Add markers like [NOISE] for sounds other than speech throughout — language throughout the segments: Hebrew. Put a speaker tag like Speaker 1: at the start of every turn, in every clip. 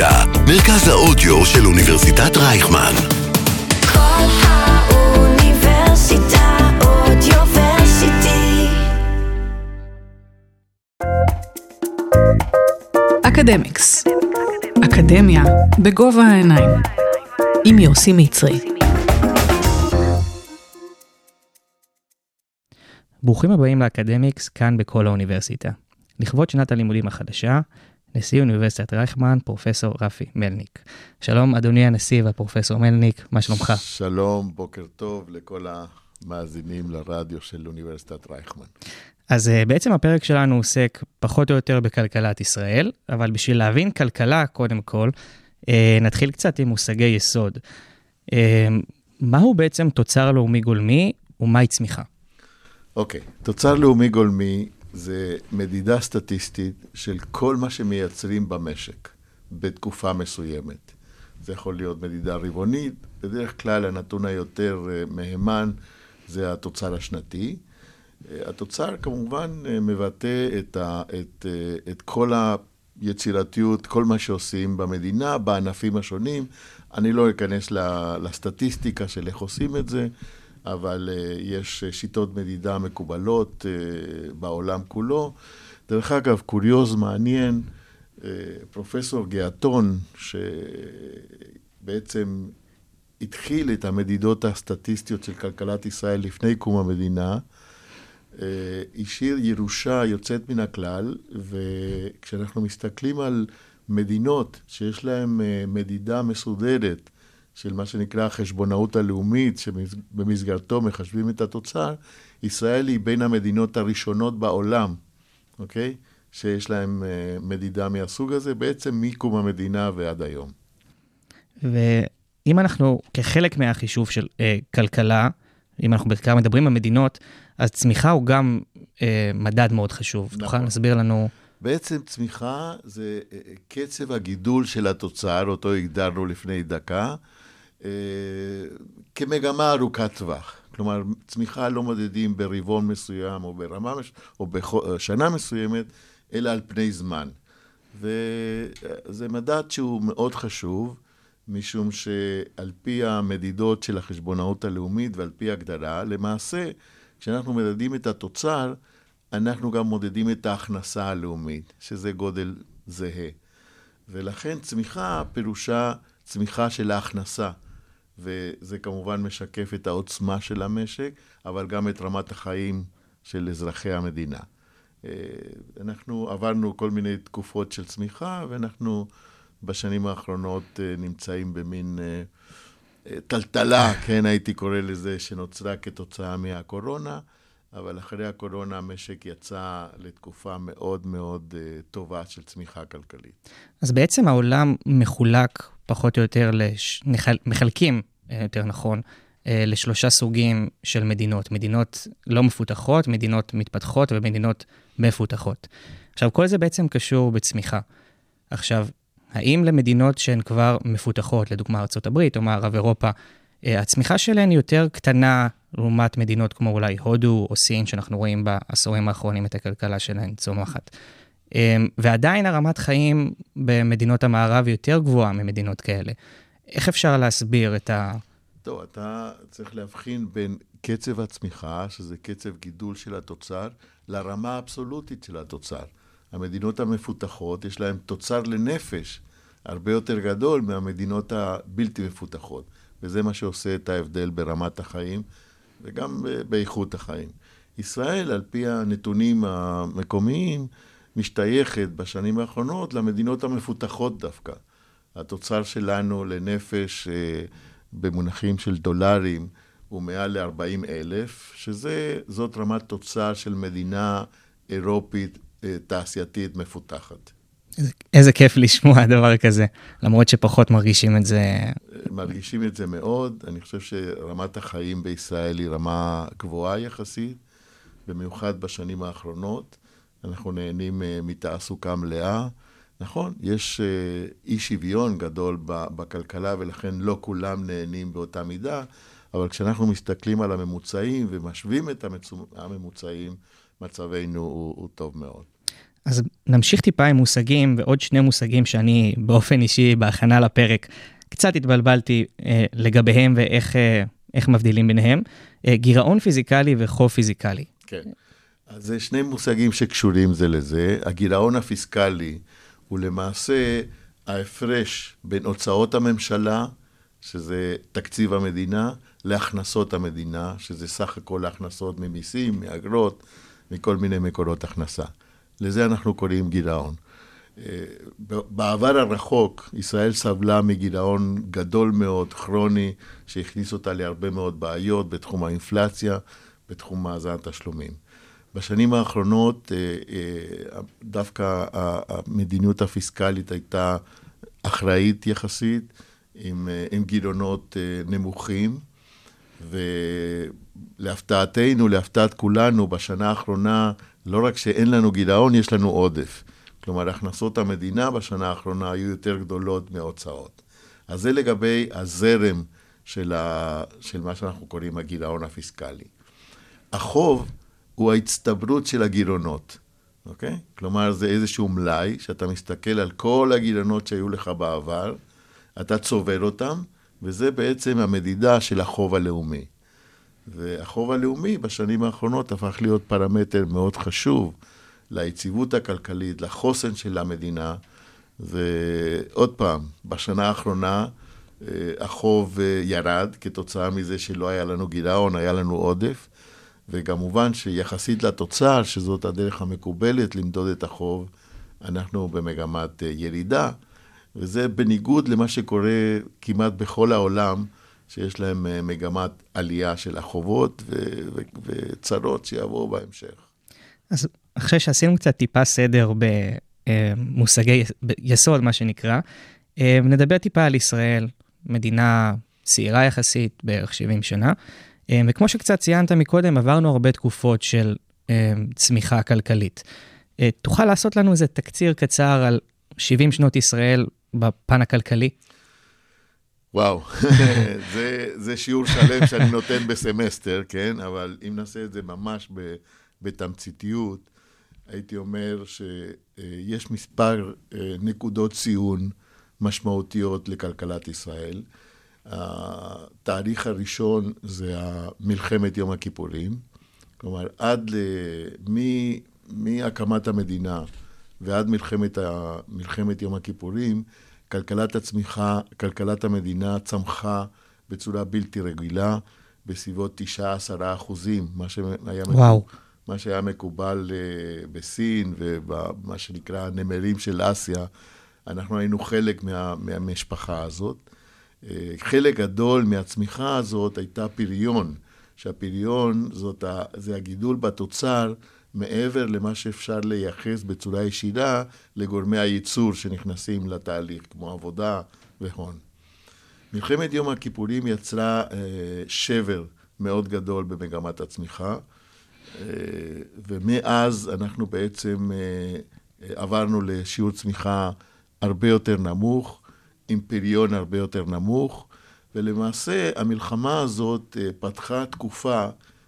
Speaker 1: האוניברסיטה, מרכז האודיו של אוניברסיטת רייכמן.
Speaker 2: כל האוניברסיטה אודיוורסיטי.
Speaker 3: אקדמיקס. אקדמיה בגובה העיניים. עם יוסי מצרי.
Speaker 4: ברוכים הבאים לאקדמיקס כאן בכל האוניברסיטה. לכבוד שנת הלימודים החדשה, נשיא אוניברסיטת רייכמן, פרופסור רפי מלניק. שלום, אדוני הנשיא והפרופסור מלניק, מה שלומך?
Speaker 5: שלום, בוקר טוב לכל המאזינים לרדיו של אוניברסיטת רייכמן.
Speaker 4: אז uh, בעצם הפרק שלנו עוסק פחות או יותר בכלכלת ישראל, אבל בשביל להבין כלכלה, קודם כל, uh, נתחיל קצת עם מושגי יסוד. Uh, מהו בעצם תוצר לאומי גולמי ומהי צמיחה?
Speaker 5: אוקיי, תוצר לאומי גולמי זה מדידה סטטיסטית של כל מה שמייצרים במשק בתקופה מסוימת. זה יכול להיות מדידה רבעונית, בדרך כלל הנתון היותר אה, מהימן זה התוצר השנתי. אה, התוצר כמובן אה, מבטא את, ה, את, את כל היצירתיות, כל מה שעושים במדינה, בענפים השונים. אני לא אכנס לסטטיסטיקה של איך עושים את זה. אבל uh, יש שיטות מדידה מקובלות uh, בעולם כולו. דרך אגב, קוריוז מעניין, פרופסור גיאטון, שבעצם התחיל את המדידות הסטטיסטיות של כלכלת ישראל לפני קום המדינה, השאיר ירושה יוצאת מן הכלל, וכשאנחנו מסתכלים על מדינות שיש להן מדידה מסודרת, של מה שנקרא החשבונאות הלאומית, שבמסגרתו מחשבים את התוצר, ישראל היא בין המדינות הראשונות בעולם, אוקיי? שיש להן uh, מדידה מהסוג הזה, בעצם מקום המדינה ועד היום.
Speaker 4: ואם אנחנו, כחלק מהחישוב של uh, כלכלה, אם אנחנו בעיקר מדברים על מדינות, אז צמיחה הוא גם uh, מדד מאוד חשוב. נכון. תוכל להסביר לנו...
Speaker 5: בעצם צמיחה זה קצב הגידול של התוצר, אותו הגדרנו לפני דקה, אה, כמגמה ארוכת טווח. כלומר, צמיחה לא מודדים ברבעון מסוים או ברמה, או בשנה מסוימת, אלא על פני זמן. וזה מדד שהוא מאוד חשוב, משום שעל פי המדידות של החשבונאות הלאומית ועל פי הגדרה, למעשה, כשאנחנו מדדים את התוצר, אנחנו גם מודדים את ההכנסה הלאומית, שזה גודל זהה. ולכן צמיחה פירושה צמיחה של ההכנסה. וזה כמובן משקף את העוצמה של המשק, אבל גם את רמת החיים של אזרחי המדינה. אה, אנחנו עברנו כל מיני תקופות של צמיחה, ואנחנו בשנים האחרונות אה, נמצאים במין אה, טלטלה, כן, הייתי קורא לזה, שנוצרה כתוצאה מהקורונה. אבל אחרי הקורונה המשק יצא לתקופה מאוד מאוד טובה של צמיחה כלכלית.
Speaker 4: אז בעצם העולם מחולק פחות או יותר, לש... מחלקים יותר נכון, אה, לשלושה סוגים של מדינות. מדינות לא מפותחות, מדינות מתפתחות ומדינות מפותחות. עכשיו, כל זה בעצם קשור בצמיחה. עכשיו, האם למדינות שהן כבר מפותחות, לדוגמה ארה"ב או מערב אירופה, אה, הצמיחה שלהן יותר קטנה לעומת מדינות כמו אולי הודו או סין, שאנחנו רואים בעשורים האחרונים את הכלכלה שלהן צומחת. אה, ועדיין הרמת חיים במדינות המערב יותר גבוהה ממדינות כאלה. איך אפשר להסביר את ה...
Speaker 5: טוב, אתה צריך להבחין בין קצב הצמיחה, שזה קצב גידול של התוצר, לרמה האבסולוטית של התוצר. המדינות המפותחות, יש להן תוצר לנפש הרבה יותר גדול מהמדינות הבלתי מפותחות, וזה מה שעושה את ההבדל ברמת החיים וגם באיכות החיים. ישראל, על פי הנתונים המקומיים, משתייכת בשנים האחרונות למדינות המפותחות דווקא. התוצר שלנו לנפש אה, במונחים של דולרים הוא מעל ל-40 אלף, שזאת רמת תוצר של מדינה אירופית אה, תעשייתית מפותחת.
Speaker 4: איזה, איזה כיף לשמוע דבר כזה, למרות שפחות מרגישים את זה.
Speaker 5: מרגישים את זה מאוד. אני חושב שרמת החיים בישראל היא רמה גבוהה יחסית, במיוחד בשנים האחרונות. אנחנו נהנים אה, מתעסוקה מלאה. נכון, יש אה, אי שוויון גדול בכלכלה ולכן לא כולם נהנים באותה מידה, אבל כשאנחנו מסתכלים על הממוצעים ומשווים את הממוצעים, מצבנו הוא, הוא טוב מאוד.
Speaker 4: אז נמשיך טיפה עם מושגים ועוד שני מושגים שאני באופן אישי בהכנה לפרק קצת התבלבלתי אה, לגביהם ואיך אה, מבדילים ביניהם. אה, גירעון פיזיקלי וחוב פיזיקלי.
Speaker 5: כן. אז זה שני מושגים שקשורים זה לזה. הגירעון הפיסקלי הוא למעשה ההפרש בין הוצאות הממשלה, שזה תקציב המדינה, להכנסות המדינה, שזה סך הכל הכנסות ממיסים, מאגרות, מכל מיני מקורות הכנסה. לזה אנחנו קוראים גירעון. אה, בעבר הרחוק, ישראל סבלה מגירעון גדול מאוד, כרוני, שהכניס אותה להרבה מאוד בעיות בתחום האינפלציה, בתחום מאזן התשלומים. בשנים האחרונות, אה, אה, דווקא המדיניות הפיסקלית הייתה אחראית יחסית, עם, עם גירעונות נמוכים, ולהפתעתנו, להפתעת כולנו, בשנה האחרונה, לא רק שאין לנו גירעון, יש לנו עודף. כלומר, הכנסות המדינה בשנה האחרונה היו יותר גדולות מההוצאות. אז זה לגבי הזרם של, ה... של מה שאנחנו קוראים הגירעון הפיסקלי. החוב הוא ההצטברות של הגירעונות, אוקיי? כלומר, זה איזשהו מלאי, שאתה מסתכל על כל הגירעונות שהיו לך בעבר, אתה צובר אותם, וזה בעצם המדידה של החוב הלאומי. והחוב הלאומי בשנים האחרונות הפך להיות פרמטר מאוד חשוב ליציבות הכלכלית, לחוסן של המדינה. ועוד פעם, בשנה האחרונה אה, החוב אה, ירד כתוצאה מזה שלא היה לנו גירעון, היה לנו עודף. וכמובן שיחסית לתוצר, שזאת הדרך המקובלת למדוד את החוב, אנחנו במגמת אה, ירידה, וזה בניגוד למה שקורה כמעט בכל העולם, שיש להם מגמת עלייה של החובות וצרות שיבואו בהמשך.
Speaker 4: אז אחרי שעשינו קצת טיפה סדר במושגי יסוד, מה שנקרא, אה, נדבר טיפה על ישראל, מדינה צעירה יחסית, בערך 70 שנה. אה, וכמו שקצת ציינת מקודם, עברנו הרבה תקופות של אה, צמיחה כלכלית. תוכל לעשות לנו איזה תקציר קצר על 70 שנות ישראל בפן הכלכלי?
Speaker 5: וואו, [LAUGHS] זה, זה שיעור שלם שאני נותן בסמסטר, כן? אבל אם נעשה את זה ממש בתמציתיות, הייתי אומר שיש מספר אה, נקודות ציון משמעותיות לכלכלת ישראל. התאריך הראשון זה מלחמת יום הכיפורים. כלומר, עד ל... מהקמת המדינה ועד מלחמת, ה... מלחמת יום הכיפורים, כלכלת הצמיחה, כלכלת המדינה צמחה בצורה בלתי רגילה, בסביבות 9-10 אחוזים, מה שהיה...
Speaker 4: וואו.
Speaker 5: מה שהיה מקובל uh, בסין ובמה שנקרא הנמרים של אסיה, אנחנו היינו חלק מה, מהמשפחה הזאת. Uh, חלק גדול מהצמיחה הזאת הייתה פריון, שהפריון זאת ה, זה הגידול בתוצר מעבר למה שאפשר לייחס בצורה ישירה לגורמי הייצור שנכנסים לתהליך, כמו עבודה והון. מלחמת יום הכיפורים יצרה uh, שבר מאוד גדול במגמת הצמיחה. אה, ומאז אנחנו בעצם אה, עברנו לשיעור צמיחה הרבה יותר נמוך, עם פריון הרבה יותר נמוך, ולמעשה המלחמה הזאת אה, פתחה תקופה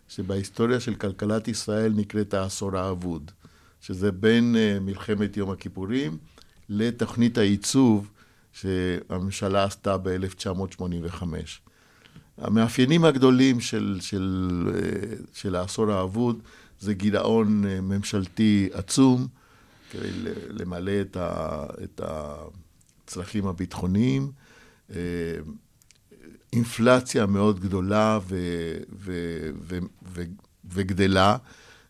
Speaker 5: שבהיסטוריה של כלכלת ישראל נקראת העשור האבוד, שזה בין מלחמת יום הכיפורים לתוכנית העיצוב שהממשלה עשתה ב-1985. המאפיינים הגדולים של, של, אה, של העשור האבוד זה גירעון אה, ממשלתי עצום כדי למלא את, ה, את הצרכים הביטחוניים, אה, אינפלציה מאוד גדולה ו, ו, ו, ו, וגדלה,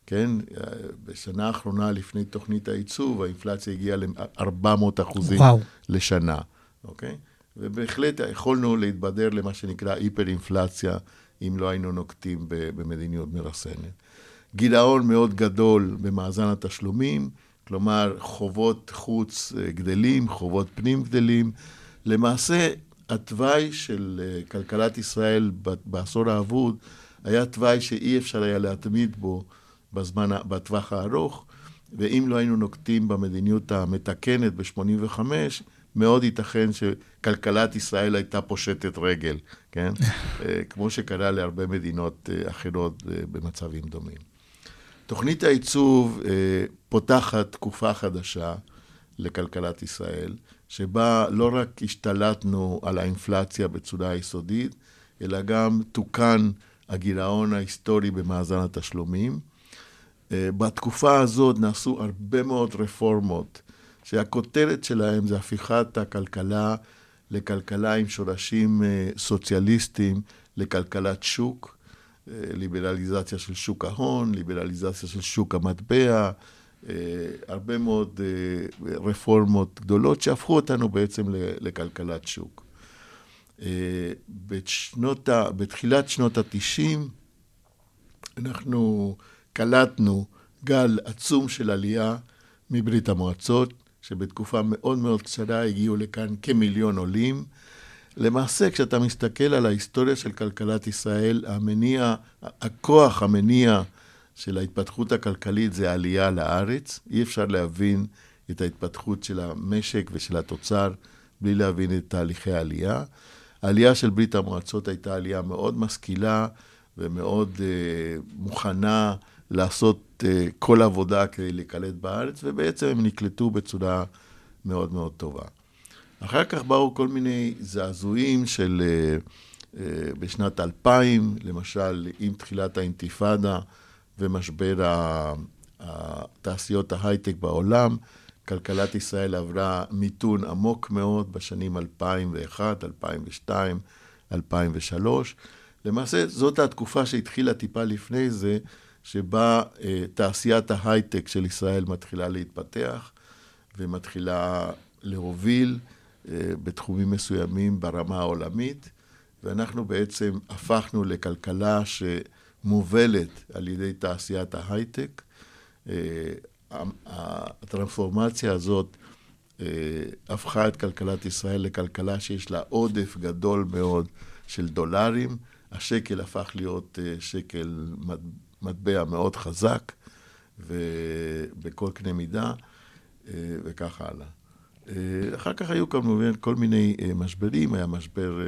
Speaker 5: כן? בשנה האחרונה, לפני תוכנית העיצוב, האינפלציה הגיעה ל-400 אחוזים וואו. לשנה, אוקיי? ובהחלט יכולנו להתבדר למה שנקרא היפר-אינפלציה, אם לא היינו נוקטים במדיניות מרסנת. גירעון מאוד גדול במאזן התשלומים, כלומר חובות חוץ אה, גדלים, חובות פנים גדלים. למעשה, התוואי של אה, כלכלת ישראל בעשור האבוד היה תוואי שאי אפשר היה להתמיד בו בזמן, בטווח הארוך, ואם לא היינו נוקטים במדיניות המתקנת ב-85', מאוד ייתכן שכלכלת ישראל הייתה פושטת רגל, כן? [LAUGHS] אה, כמו שקרה להרבה מדינות אה, אחרות אה, במצבים דומים. תוכנית העיצוב פותחת תקופה חדשה לכלכלת ישראל, שבה לא רק השתלטנו על האינפלציה בצורה יסודית, אלא גם תוקן הגירעון ההיסטורי במאזן התשלומים. בתקופה הזאת נעשו הרבה מאוד רפורמות, שהכותרת שלהם זה הפיכת הכלכלה לכלכלה עם שורשים אה, סוציאליסטיים, לכלכלת שוק, אה, ליברליזציה של שוק ההון, ליברליזציה של שוק המטבע, הרבה מאוד רפורמות גדולות שהפכו אותנו בעצם לכלכלת שוק. בשנות ה... בתחילת שנות התשעים אנחנו קלטנו גל עצום של עלייה מברית המועצות, שבתקופה מאוד מאוד קצרה הגיעו לכאן כמיליון עולים. למעשה, כשאתה מסתכל על ההיסטוריה של כלכלת ישראל, המניע, הכוח המניע של ההתפתחות הכלכלית זה העלייה לארץ. אי אפשר להבין את ההתפתחות של המשק ושל התוצר בלי להבין את תהליכי העלייה. העלייה של ברית המועצות הייתה עלייה מאוד משכילה ומאוד uh, מוכנה לעשות uh, כל עבודה כדי להיקלט בארץ, ובעצם הם נקלטו בצורה מאוד מאוד טובה. אחר כך באו כל מיני זעזועים של uh, uh, בשנת 2000, למשל עם תחילת האינתיפאדה ומשבר תעשיות ההייטק בעולם, כלכלת ישראל עברה מיתון עמוק מאוד בשנים 2001, 2002, 2003. למעשה, זאת התקופה שהתחילה טיפה לפני זה, שבה אה, תעשיית ההייטק של ישראל מתחילה להתפתח ומתחילה להוביל אה, בתחומים מסוימים ברמה העולמית, ואנחנו בעצם הפכנו לכלכלה שמובלת על ידי תעשיית ההייטק. אה, הטרנספורמציה הזאת הפכה את כלכלת ישראל לכלכלה שיש לה עודף גדול מאוד של דולרים. השקל הפך להיות שקל מטבע מאוד חזק ובכל קנה מידה אה, וכך הלאה. אחר כך היו כמובן כל מיני משברים, היה משבר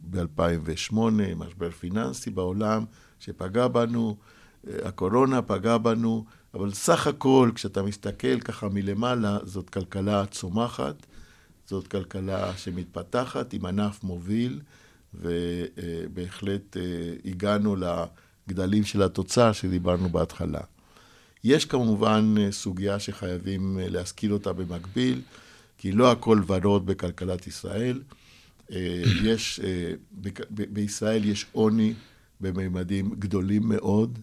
Speaker 5: ב-2008, משבר פיננסי בעולם שפגע בנו, הקורונה פגעה בנו, אבל סך הכל, כשאתה מסתכל ככה מלמעלה, זאת כלכלה צומחת, זאת כלכלה שמתפתחת עם ענף מוביל, ובהחלט אה, הגענו לגדלים של התוצר שדיברנו בהתחלה. יש כמובן אה, סוגיה שחייבים אה, להשכיל אותה במקביל, כי לא הכל ורוד בכלכלת ישראל. יש, בישראל יש עוני בממדים גדולים מאוד.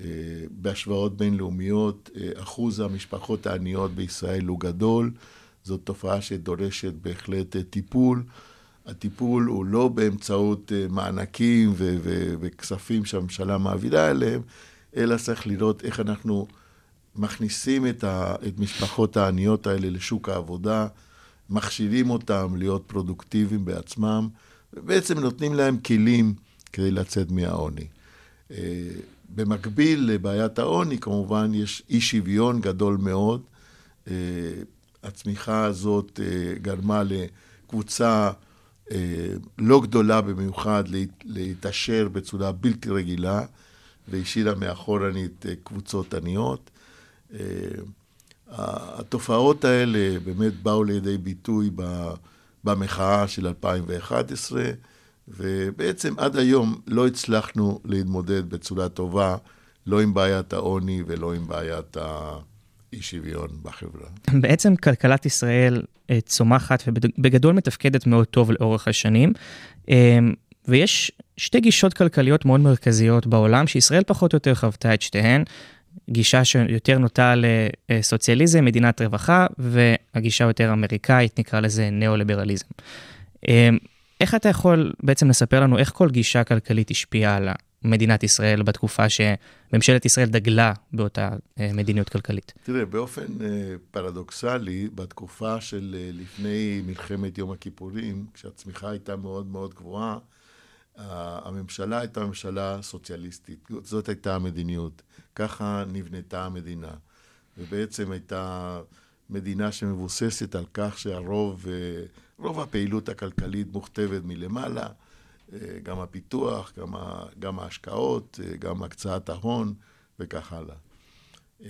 Speaker 5: אה, בהשוואות בינלאומיות, אה, אחוז המשפחות העניות בישראל הוא גדול. זאת תופעה שדורשת בהחלט אה, טיפול. הטיפול הוא לא באמצעות מענקים ו- ו- וכספים שהממשלה מעבירה אליהם, אלא צריך לראות איך אנחנו מכניסים את, ה- את משפחות העניות האלה לשוק העבודה, מכשירים אותם להיות פרודוקטיביים בעצמם, ובעצם נותנים להם כלים כדי לצאת מהעוני. במקביל לבעיית העוני, כמובן, יש אי שוויון גדול מאוד. Uh, הצמיחה הזאת גרמה לקבוצה לא גדולה במיוחד להתעשר בצורה בלתי רגילה, והשאירה מאחורנית קבוצות עניות. Uh, התופעות האלה באמת באו לידי ביטוי במחאה של 2011. ובעצם עד היום לא הצלחנו להתמודד בצורה טובה, לא עם בעיית העוני ולא עם בעיית האי שוויון בחברה.
Speaker 4: בעצם כלכלת ישראל אה, צומחת ובגדול מתפקדת מאוד טוב לאורך השנים. אה, ויש שתי גישות כלכליות מאוד מרכזיות בעולם, שישראל פחות או יותר חוותה את שתיהן. גישה שיותר נוטה לסוציאליזם, מדינת רווחה, והגישה יותר אמריקאית, נקרא לזה ניאו-ליברליזם. אה, איך אתה יכול בעצם לספר לנו איך כל גישה כלכלית השפיעה על מדינת ישראל בתקופה שממשלת ישראל דגלה באותה אה, מדיניות כלכלית?
Speaker 5: תראה, באופן אה, פרדוקסלי, בתקופה של אה, לפני מלחמת יום הכיפורים, כשהצמיחה הייתה מאוד מאוד גבוהה, הממשלה הייתה ממשלה סוציאליסטית. זאת הייתה המדיניות. ככה נבנתה המדינה. ובעצם הייתה מדינה שמבוססת על כך שהרוב... רוב הפעילות הכלכלית מוכתבת מלמעלה, גם הפיתוח, גם, ה, גם ההשקעות, אה, גם הקצאת ההון וכך הלאה. אה,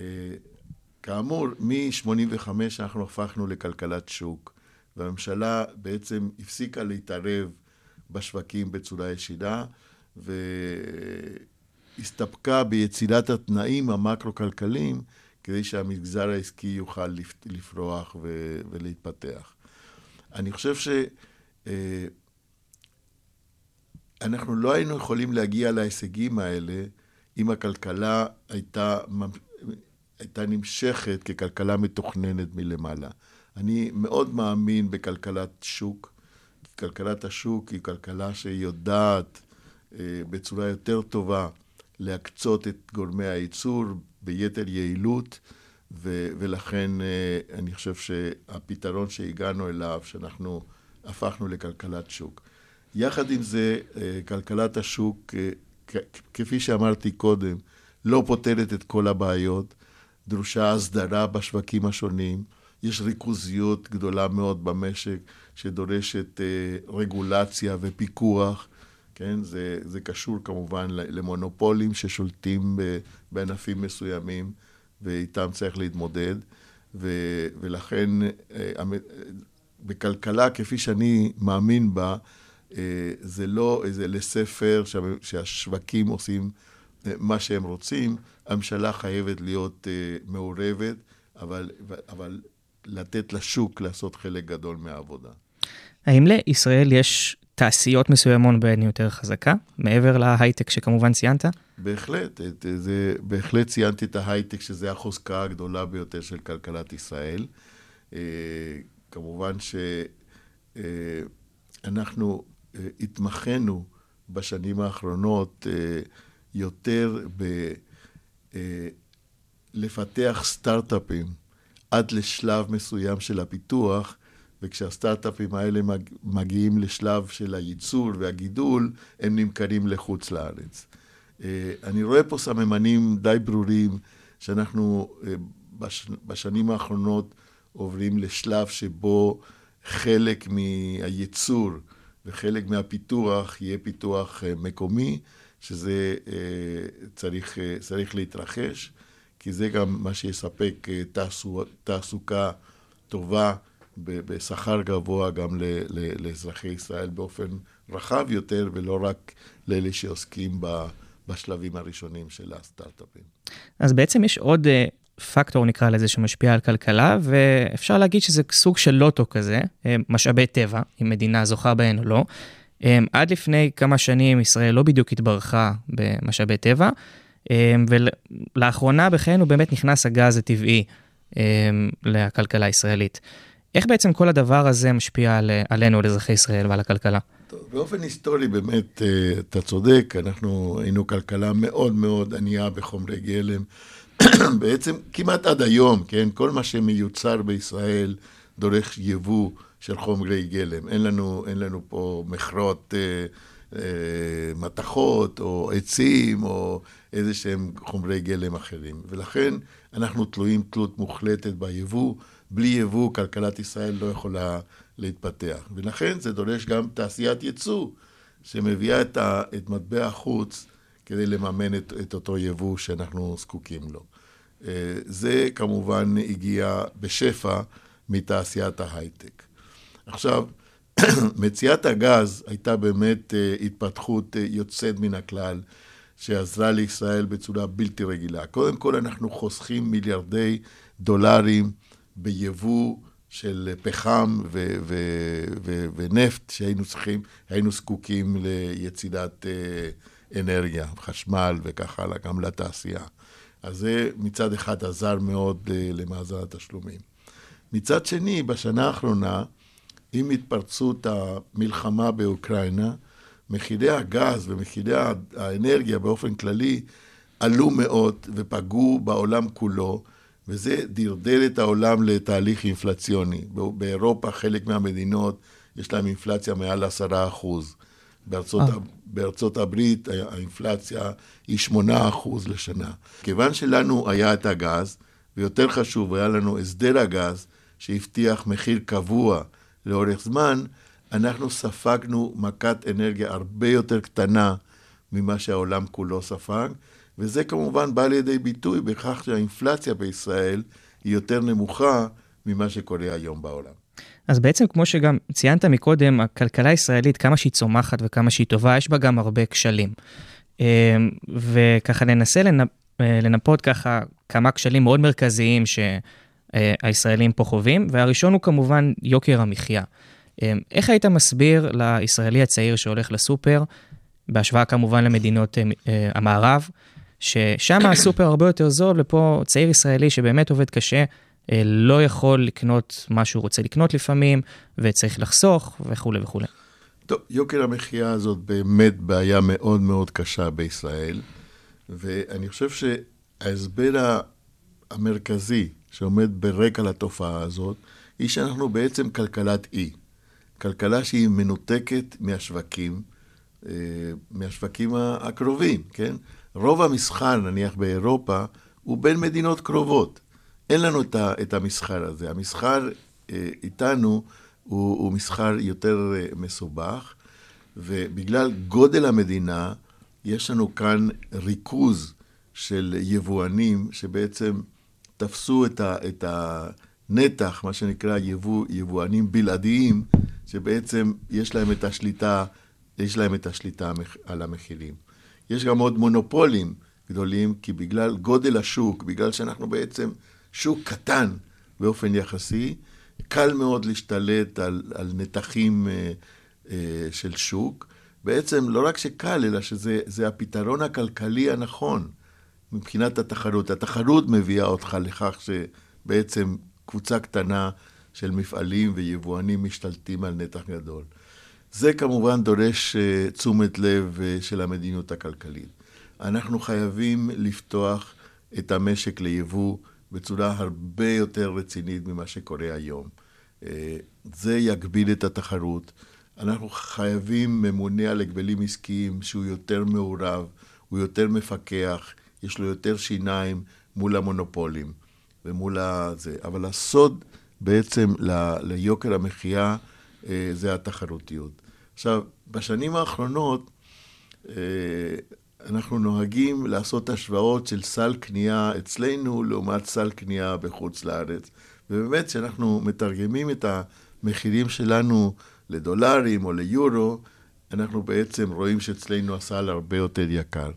Speaker 5: כאמור, מ-85 אנחנו הפכנו לכלכלת שוק, והממשלה בעצם הפסיקה להתערב בשווקים בצורה ישירה, והסתפקה ביצירת התנאים המקרו-כלכליים כדי שהמגזר העסקי יוכל לפ- לפרוח ולהתפתח. אני חושב ש... אנחנו לא היינו יכולים להגיע להישגים האלה אם הכלכלה הייתה, הייתה נמשכת ככלכלה מתוכננת מלמעלה. אני מאוד מאמין בכלכלת שוק. כלכלת השוק היא כלכלה שיודעת אה, בצורה יותר טובה להקצות את גורמי הייצור ביתר יעילות, ו- ולכן אה, אני חושב שהפתרון שהגענו אליו, שאנחנו הפכנו לכלכלת שוק. יחד עם זה, אה, כלכלת השוק, אה, כפי שאמרתי קודם, לא פותרת את כל הבעיות, דרושה הסדרה בשווקים השונים, יש ריכוזיות גדולה מאוד במשק שדורשת אה, רגולציה ופיקוח, כן? זה, זה קשור כמובן למונופולים ששולטים בענפים מסוימים ואיתם צריך להתמודד, ו, ולכן בכלכלה, כפי שאני מאמין בה, זה לא איזה לספר שה- שהשווקים עושים אה, מה שהם רוצים, הממשלה חייבת להיות אה, מעורבת, אבל, אבל לתת לשוק לעשות חלק גדול מהעבודה.
Speaker 4: האם לישראל יש תעשיות מסוימות בהן יותר חזקה, מעבר להייטק שכמובן ציינת?
Speaker 5: בהחלט, את, זה, בהחלט ציינתי את ההייטק, שזה החוזקה הגדולה ביותר של כלכלת ישראל. אה, כמובן שאנחנו אה, התמחינו בשנים האחרונות אה, יותר ב... אה, סטארט-אפים עד לשלב מסוים של הפיתוח, וכשהסטארט-אפים האלה מג- מגיעים לשלב של הייצור והגידול, הם נמכרים לחוץ לארץ. אה, אני רואה פה סממנים די ברורים שאנחנו בש, בשנים האחרונות עוברים לשלב שבו חלק מהייצור וחלק מהפיתוח יהיה פיתוח אה, מקומי, שזה אה, צריך, אה, צריך להתרחש, כי זה גם מה שיספק תעסוקה טובה בשכר גבוה גם לאזרחי ישראל באופן רחב יותר, ולא רק לאלה שעוסקים ב, בשלבים הראשונים של הסטארט-אפים.
Speaker 4: אז בעצם יש עוד פקטור, נקרא לזה, שמשפיע על כלכלה, ואפשר להגיד שזה סוג של לוטו כזה, אה, משאבי טבע, אם מדינה זוכה בהן או לא. אה, עד לפני כמה שנים ישראל לא בדיוק התברכה במשאבי טבע, אה, ולאחרונה בחיינו באמת נכנס הגז הטבעי לכלכלה הישראלית. איך בעצם כל הדבר הזה משפיע על, עלינו, על אזרחי ישראל ועל הכלכלה?
Speaker 5: טוב, באופן היסטורי באמת, אתה צודק, אנחנו היינו כלכלה מאוד מאוד ענייה בחומרי גלם. [COUGHS] בעצם כמעט עד היום, כן, כל מה שמיוצר בישראל דורש יבוא של חומרי גלם. אין לנו, אין לנו פה מכרות אה, אה, מתכות או עצים או איזה שהם חומרי גלם אחרים. ולכן אנחנו תלויים תלות מוחלטת ביבוא. בלי יבוא כלכלת ישראל לא יכולה להתפתח. ולכן זה דורש גם תעשיית ייצוא, שמביאה את, ה, את מטבע החוץ כדי לממן את, את אותו יבוא שאנחנו זקוקים לו. אה, זה כמובן הגיע בשפע מתעשיית ההייטק. עכשיו, [CLEARS THROAT] מציאת הגז הייתה באמת אה, התפתחות אה, יוצאת מן הכלל, שעזרה לישראל בצורה בלתי רגילה. קודם כל, אנחנו חוסכים מיליארדי דולרים ביבוא של פחם ו- ו- ו- ונפט שהיינו צריכים, היינו זקוקים ליצירת אה, אנרגיה, חשמל וכך הלאה, גם לתעשייה. אז זה מצד אחד עזר מאוד אה, למאזן התשלומים. מצד שני, בשנה האחרונה, עם התפרצות המלחמה באוקראינה, מחירי הגז ומחירי האנרגיה באופן כללי עלו מאוד ופגעו בעולם כולו, וזה דרדר את העולם לתהליך אינפלציוני. באירופה חלק מהמדינות יש להם אינפלציה מעל עשרה אחוז. בארצות,
Speaker 4: אה.
Speaker 5: בארצות הברית האינפלציה היא שמונה אחוז לשנה. כיוון שלנו היה את הגז, ויותר חשוב, היה לנו הסדר הגז, שהבטיח מחיר קבוע לאורך זמן, אנחנו ספגנו מכת אנרגיה הרבה יותר קטנה ממה שהעולם כולו ספג, וזה כמובן בא לידי ביטוי בכך שהאינפלציה בישראל היא יותר נמוכה ממה שקורה היום בעולם.
Speaker 4: אז בעצם, כמו שגם ציינת מקודם, הכלכלה הישראלית, כמה שהיא צומחת וכמה שהיא טובה, יש בה גם הרבה כשלים. אה, וככה ננסה לנפ... אה, לנפות ככה כמה כשלים מאוד מרכזיים שהישראלים פה חווים, והראשון הוא כמובן יוקר המחיה. אה, איך היית מסביר לישראלי הצעיר שהולך לסופר, בהשוואה כמובן למדינות המערב, ששם הסופר הרבה יותר זול, ופה צעיר ישראלי שבאמת עובד קשה, אה, לא יכול לקנות מה שהוא רוצה לקנות לפעמים, וצריך לחסוך וכולי וכולי.
Speaker 5: טוב, יוקר המחיה הזאת באמת בעיה מאוד מאוד קשה בישראל, ואני חושב שההסבר המרכזי שעומד ברקע לתופעה הזאת, היא שאנחנו בעצם כלכלת אי. כלכלה שהיא מנותקת מהשווקים, אה, מהשווקים הקרובים, כן? רוב המסחר, נניח באירופה, הוא בין מדינות קרובות. אין לנו את, את המסחר הזה. המסחר אה, איתנו הוא, הוא מסחר יותר אה, מסובך, ובגלל גודל המדינה, יש לנו כאן ריכוז של יבואנים שבעצם תפסו את, ה, את הנתח, מה שנקרא יבוא, יבואנים בלעדיים, שבעצם יש להם את השליטה, יש להם את השליטה על המחירים. יש גם עוד מונופולים גדולים, כי בגלל גודל השוק, בגלל שאנחנו בעצם שוק קטן באופן יחסי, קל מאוד להשתלט על, על נתחים אה, אה, של שוק. בעצם לא רק שקל, אלא שזה הפתרון הכלכלי הנכון מבחינת התחרות. התחרות מביאה אותך לכך שבעצם קבוצה קטנה של מפעלים ויבואנים משתלטים על נתח גדול. זה כמובן דורש uh, תשומת לב uh, של המדיניות הכלכלית. אנחנו חייבים לפתוח את המשק ליבוא בצורה הרבה יותר רצינית ממה שקורה היום. Uh, זה יגביל את התחרות. אנחנו חייבים ממונה על הגבלים עסקיים שהוא יותר מעורב, הוא יותר מפקח, יש לו יותר שיניים מול המונופולים ומול הזה. אבל הסוד בעצם ל, ליוקר המחיה זה התחרותיות. עכשיו, בשנים האחרונות אה, אנחנו נוהגים לעשות השוואות של סל קנייה אצלנו לעומת סל קנייה בחוץ לארץ. ובאמת, כשאנחנו מתרגמים את המחירים שלנו לדולרים או ליורו, אנחנו בעצם רואים שאצלנו הסל הרבה יותר יקר.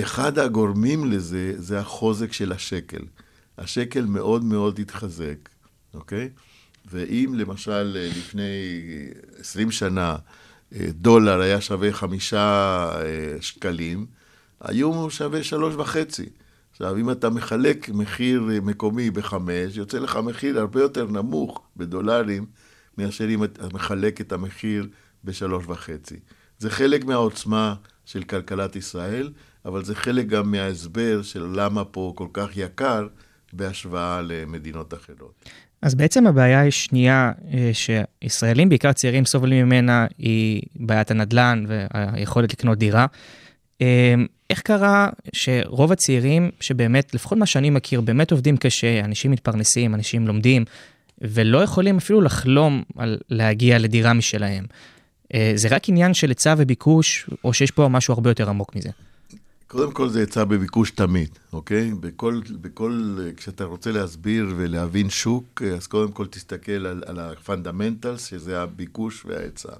Speaker 5: אחד הגורמים לזה זה החוזק של השקל. השקל מאוד מאוד התחזק, אוקיי? ואם למשל לפני 20 שנה דולר היה שווה חמישה אה, שקלים, הוא שווה שלוש וחצי. עכשיו, אם אתה מחלק מחיר מקומי בחמש, יוצא לך מחיר הרבה יותר נמוך בדולרים, מאשר אם אתה מחלק את המחיר בשלוש וחצי. זה חלק מהעוצמה של כלכלת ישראל, אבל זה חלק גם מההסבר של למה פה כל כך יקר בהשוואה למדינות אחרות.
Speaker 4: אז בעצם הבעיה השנייה אה, שישראלים, בעיקר צעירים, סובלים ממנה, היא בעיית הנדל"ן והיכולת לקנות דירה. אה, איך קרה שרוב הצעירים, שבאמת, לפחות מה שאני מכיר, באמת עובדים קשה, אנשים מתפרנסים, אנשים לומדים, ולא יכולים אפילו לחלום על להגיע לדירה משלהם. אה, זה רק עניין של היצע וביקוש, או שיש פה משהו הרבה יותר עמוק מזה?
Speaker 5: קודם כל זה היצע וביקוש תמיד, אוקיי? בכל, בכל, כשאתה רוצה להסביר ולהבין שוק, אז קודם כל תסתכל על, על ה fundamentals, שזה הביקוש וההיצע.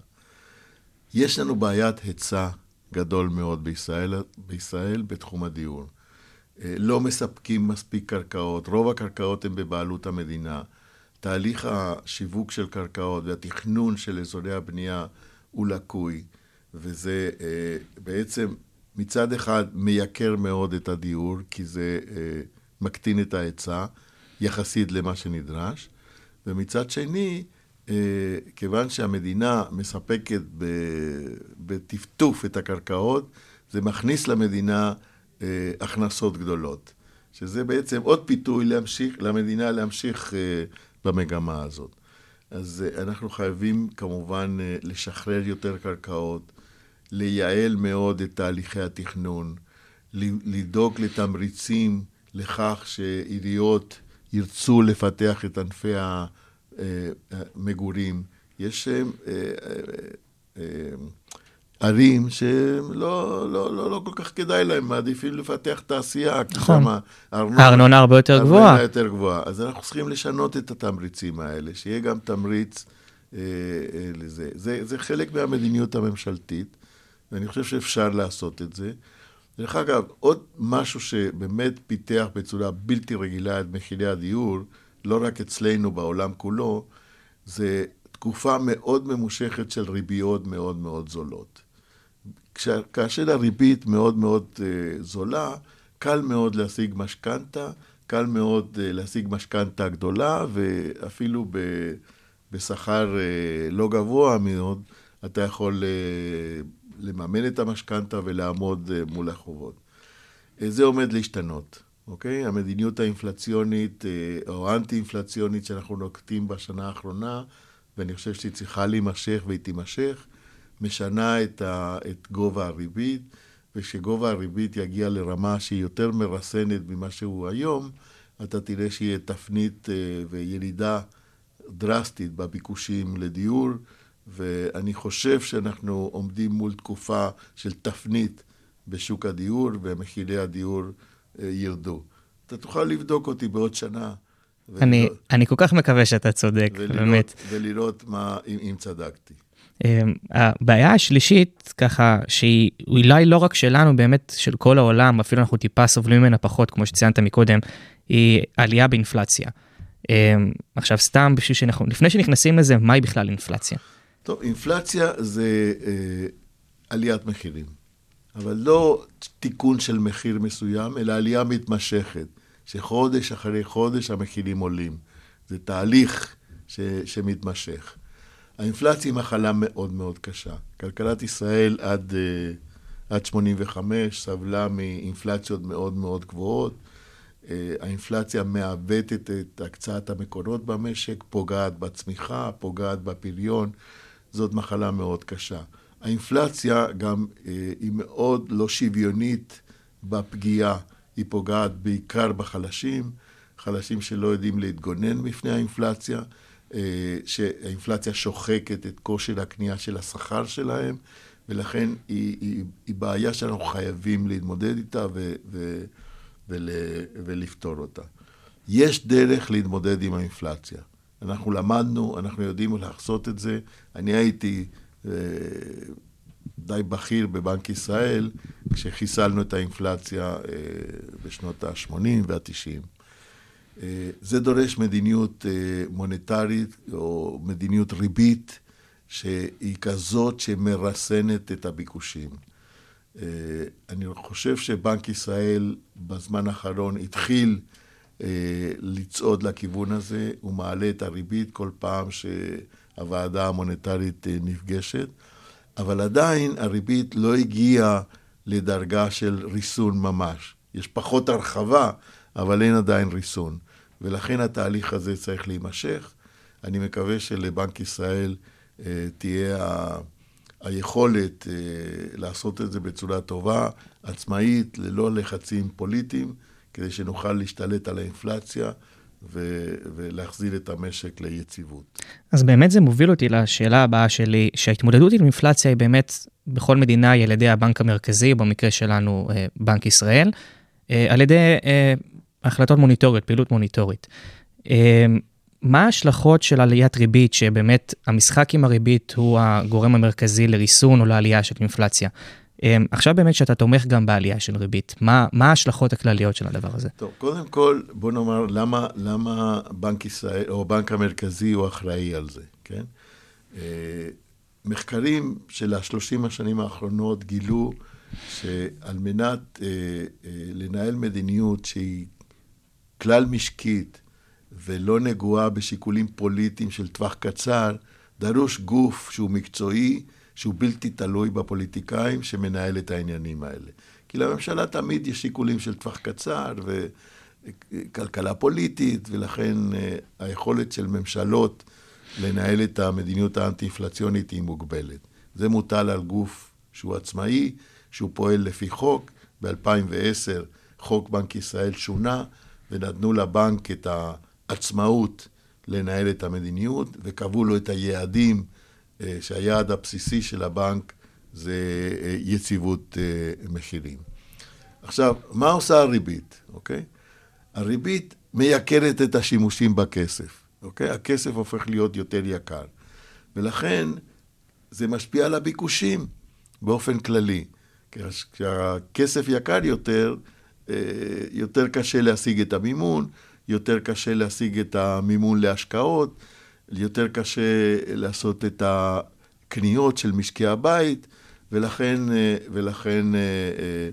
Speaker 5: יש לנו בעיית היצע גדול מאוד בישראל, בישראל בתחום הדיור. אה, לא מספקים מספיק קרקעות, רוב הקרקעות הן בבעלות המדינה. תהליך השיווק של קרקעות והתכנון של אזורי הבנייה הוא לקוי, וזה אה, בעצם מצד אחד מייקר מאוד את הדיור, כי זה אה, מקטין את ההיצע יחסית למה שנדרש, ומצד שני, אה, כיוון שהמדינה מספקת בטפטוף את הקרקעות, זה מכניס למדינה אה, הכנסות גדולות, שזה בעצם עוד פיתוי להמשיך, למדינה להמשיך אה, במגמה הזאת. אז אה, אנחנו חייבים כמובן אה, לשחרר יותר קרקעות, לייעל מאוד את תהליכי התכנון, לדאוג לתמריצים לכך שעיריות ירצו לפתח את ענפי המגורים. יש אה, אה, אה, ערים שלא לא, לא, לא כל כך כדאי להם, מעדיפים לפתח תעשייה. כי
Speaker 4: נכון.
Speaker 5: שמה
Speaker 4: הארנונה הרבה יותר גבוהה.
Speaker 5: הארנונה יותר גבוהה. אז אנחנו צריכים לשנות את התמריצים האלה, שיהיה גם תמריץ אה, אה, לזה. זה, זה חלק מהמדיניות הממשלתית, ואני חושב שאפשר לעשות את זה. דרך אגב, עוד משהו שבאמת פיתח בצורה בלתי רגילה את מחירי הדיור, לא רק אצלנו, בעולם כולו, זה תקופה מאוד ממושכת של ריביות מאוד מאוד זולות. כאשר הריבית מאוד מאוד אה, זולה, קל מאוד להשיג משכנתה, קל מאוד אה, להשיג משכנתה גדולה, ואפילו בשכר אה, לא גבוה מאוד, אתה יכול לממן את המשכנתה ולעמוד אה, מול החובות. אה, זה עומד להשתנות, אוקיי? המדיניות האינפלציונית אה, או האנטי-אינפלציונית שאנחנו נוקטים בשנה האחרונה, ואני חושב שהיא צריכה להימשך והיא תימשך, משנה את, ה, את גובה הריבית, וכשגובה הריבית יגיע לרמה שהיא יותר מרסנת ממה שהוא היום, אתה תראה שיהיה תפנית וירידה דרסטית בביקושים לדיור, ואני חושב שאנחנו עומדים מול תקופה של תפנית בשוק הדיור, ומחירי הדיור אה, ירדו. אתה תוכל לבדוק אותי בעוד שנה.
Speaker 4: אני,
Speaker 5: ולראות-
Speaker 4: אני כל כך מקווה שאתה צודק,
Speaker 5: ולראות,
Speaker 4: באמת.
Speaker 5: ולראות מה, אם, אם צדקתי.
Speaker 4: אמ, הבעיה השלישית, ככה, שהיא אולי לא רק שלנו, באמת של כל העולם, אפילו אנחנו טיפה סובלים ממנה פחות, כמו שציינת מקודם, היא עלייה באינפלציה. אמ, עכשיו, סתם בשביל שאנחנו, לפני שנכנסים לזה, מהי בכלל אינפלציה?
Speaker 5: טוב, אינפלציה זה אה, עליית מחירים, אבל לא תיקון של מחיר מסוים, אלא עלייה מתמשכת, שחודש אחרי חודש המחירים עולים. זה תהליך ש, שמתמשך. האינפלציה היא מחלה מאוד מאוד קשה. כלכלת ישראל עד, אה, עד 85 סבלה מאינפלציות מאוד מאוד גבוהות. אה, האינפלציה מעוותת את הקצאת המקורות במשק, פוגעת בצמיחה, פוגעת בפריון. זאת מחלה מאוד קשה. האינפלציה גם אה, היא מאוד לא שוויונית בפגיעה. היא פוגעת בעיקר בחלשים, חלשים שלא יודעים להתגונן בפני האינפלציה, אה, שהאינפלציה שוחקת את כושר הקנייה של השכר שלהם, ולכן היא, היא, היא בעיה שאנחנו חייבים להתמודד איתה ו, ו, ול, ולפתור אותה. יש דרך להתמודד עם האינפלציה. אנחנו למדנו, אנחנו יודעים לעשות את זה. אני הייתי אה, די בכיר בבנק ישראל כשחיסלנו את האינפלציה אה, בשנות ה-80 וה-90. אה, זה דורש מדיניות מוניטרית או מדיניות ריבית שהיא כזאת שמרסנת את הביקושים. אני חושב שבנק ישראל בזמן האחרון התחיל לצעוד לכיוון הזה, הוא מעלה את הריבית כל פעם שהוועדה המוניטרית אה, נפגשת, אבל עדיין הריבית לא הגיעה לדרגה של ריסון ממש. יש פחות הרחבה, אבל אין עדיין ריסון. ולכן התהליך הזה צריך להימשך. אני מקווה שלבנק ישראל אה, תהיה ה... היכולת אה, לעשות את זה בצורה טובה, עצמאית, ללא לחצים פוליטיים, כדי שנוכל להשתלט על האינפלציה ו- ולהחזיר את המשק ליציבות.
Speaker 4: אז באמת זה מוביל אותי לשאלה הבאה שלי, שההתמודדות עם אינפלציה היא באמת בכל מדינה היא על ידי הבנק המרכזי, במקרה שלנו אה, בנק ישראל, אה, על ידי אה, החלטות מוניטוריות, פעילות מוניטורית. מה ההשלכות של עליית ריבית, שבאמת המשחק עם הריבית הוא הגורם המרכזי לריסון או לעלייה של אינפלציה? אה, עכשיו באמת שאתה תומך גם בעלייה של ריבית, מה, מה ההשלכות הכלליות של הדבר הזה?
Speaker 5: טוב, קודם כל, בוא נאמר, למה, למה בנק ישראל, או הבנק המרכזי הוא אחראי על זה, כן? אה, מחקרים של השלושים השנים האחרונות גילו שעל מנת אה, אה, לנהל מדיניות שהיא כלל משקית ולא נגועה בשיקולים פוליטיים של טווח קצר, דרוש גוף שהוא מקצועי, שהוא בלתי תלוי בפוליטיקאים שמנהל את העניינים האלה. כי לממשלה תמיד יש שיקולים של טווח קצר וכלכלה פוליטית, ולכן אה, היכולת של ממשלות לנהל את המדיניות האנטי-אינפלציונית היא מוגבלת. זה מוטל על גוף שהוא עצמאי, שהוא פועל לפי חוק. ב-2010 חוק בנק ישראל שונה, ונתנו לבנק את העצמאות לנהל את המדיניות, וקבעו לו את היעדים, שהיעד הבסיסי של הבנק זה אה, יציבות אה, מחירים. עכשיו, מה עושה הריבית, אוקיי? הריבית מייקרת את השימושים בכסף, אוקיי? הכסף הופך להיות יותר יקר. ולכן זה משפיע על הביקושים באופן כללי. כשהכסף יקר יותר, אה, יותר קשה להשיג את המימון, יותר קשה להשיג את המימון להשקעות, יותר קשה לעשות את הקניות של משקי הבית, ולכן, אה, ולכן אה,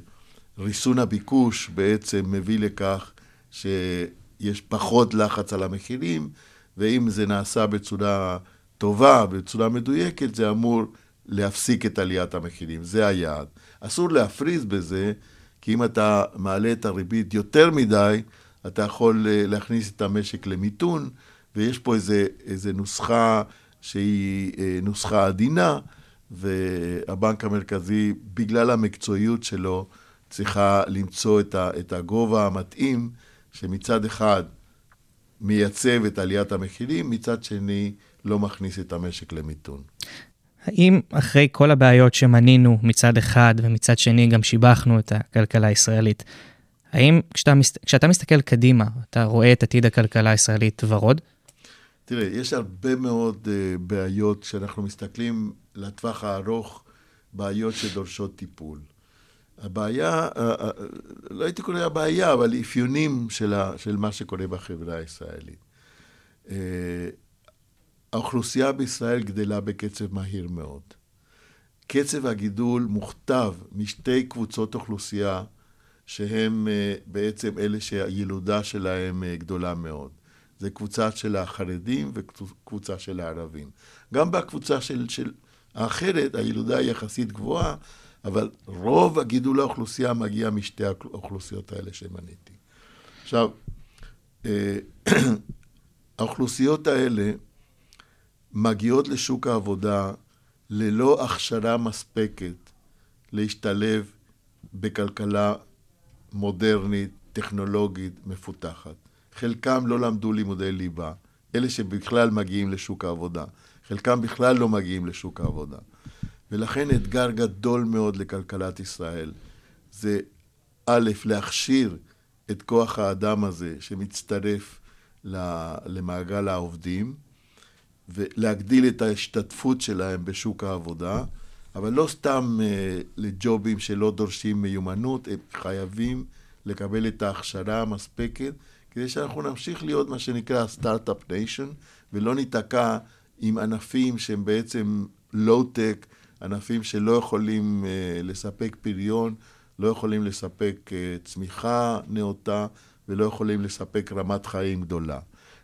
Speaker 5: ריסון הביקוש בעצם מביא לכך שיש פחות לחץ על המחירים, ואם זה נעשה בצורה טובה, בצורה מדויקת, זה אמור להפסיק את עליית המחירים. זה היעד. אסור להפריז בזה, כי אם אתה מעלה את הריבית יותר מדי, אתה יכול אה, להכניס את המשק למיתון, ויש פה איזה, איזה נוסחה שהיא אה, נוסחה עדינה, והבנק המרכזי, בגלל המקצועיות שלו, צריכה למצוא את, ה, את הגובה המתאים, שמצד אחד מייצב את עליית המחירים, מצד שני לא מכניס את המשק למיתון.
Speaker 4: האם אחרי כל הבעיות שמנינו מצד אחד ומצד שני גם שיבחנו את הכלכלה הישראלית, האם כשאתה, כשאתה מסתכל קדימה, אתה רואה את עתיד הכלכלה הישראלית ורוד?
Speaker 5: תראה, יש הרבה מאוד uh, בעיות כשאנחנו מסתכלים לטווח הארוך, בעיות שדורשות טיפול. הבעיה, uh, uh, לא הייתי קורא הבעיה, אבל אפיונים של, ה, של מה שקורה בחברה הישראלית. Uh, האוכלוסייה בישראל גדלה בקצב מהיר מאוד. קצב הגידול מוכתב משתי קבוצות אוכלוסייה שהם בעצם אלה שהילודה שלהם גדולה מאוד. זה קבוצה של החרדים וקבוצה של הערבים. גם בקבוצה של, של האחרת הילודה היא יחסית גבוהה, אבל רוב הגידול האוכלוסייה מגיע משתי האוכלוסיות האלה שמניתי. עכשיו, אה, [CLEARS THROAT] האוכלוסיות האלה מגיעות לשוק העבודה ללא הכשרה מספקת להשתלב בכלכלה מודרנית, טכנולוגית, מפותחת. חלקם לא למדו לימודי ליבה, אלה שבכלל מגיעים לשוק העבודה. חלקם בכלל לא מגיעים לשוק העבודה. ולכן אתגר גדול מאוד לכלכלת ישראל זה א', להכשיר את כוח האדם הזה שמצטרף למעגל העובדים, ולהגדיל את ההשתתפות שלהם בשוק העבודה, אבל לא סתם uh, לג'ובים שלא דורשים מיומנות, הם חייבים לקבל את ההכשרה המספקת, כדי שאנחנו נמשיך להיות מה שנקרא startup nation, ולא ניתקע עם ענפים שהם בעצם לואו-טק, ענפים שלא יכולים uh, לספק פריון, לא יכולים לספק uh, צמיחה נאותה, ולא יכולים לספק רמת חיים גדולה.